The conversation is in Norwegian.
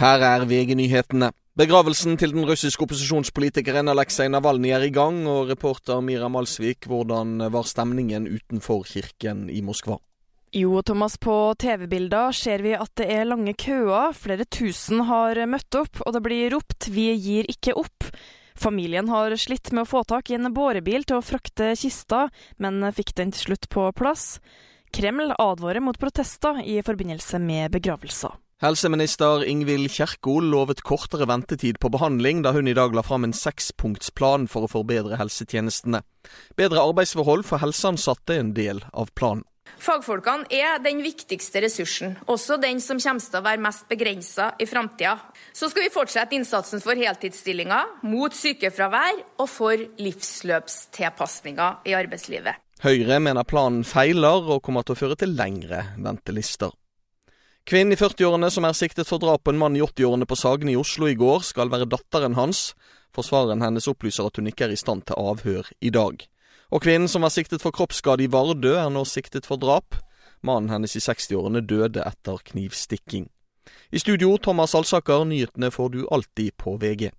Her er VG-nyhetene. Begravelsen til den russiske opposisjonspolitikeren Aleksej Navalnyj er i gang, og reporter Mira Malsvik, hvordan var stemningen utenfor kirken i Moskva? Jo, Thomas, på TV-bilder ser vi at det er lange køer. Flere tusen har møtt opp, og det blir ropt 'vi gir ikke opp'. Familien har slitt med å få tak i en bårebil til å frakte kista, men fikk den til slutt på plass. Kreml advarer mot protester i forbindelse med begravelser. Helseminister Ingvild Kjerkol lovet kortere ventetid på behandling da hun i dag la fram en sekspunktsplan for å forbedre helsetjenestene. Bedre arbeidsforhold for helseansatte er en del av planen. Fagfolkene er den viktigste ressursen, også den som kommer til å være mest begrensa i framtida. Så skal vi fortsette innsatsen for heltidsstillinger, mot sykefravær og for livsløpstilpasninger i arbeidslivet. Høyre mener planen feiler og kommer til å føre til lengre ventelister. Kvinnen i 40-årene som er siktet for drap på en mann i 80-årene på Sagene i Oslo i går, skal være datteren hans. Forsvareren hennes opplyser at hun ikke er i stand til avhør i dag. Og kvinnen som var siktet for kroppsskade i Vardø, er nå siktet for drap. Mannen hennes i 60-årene døde etter knivstikking. I studio, Thomas Alsaker, nyhetene får du alltid på VG.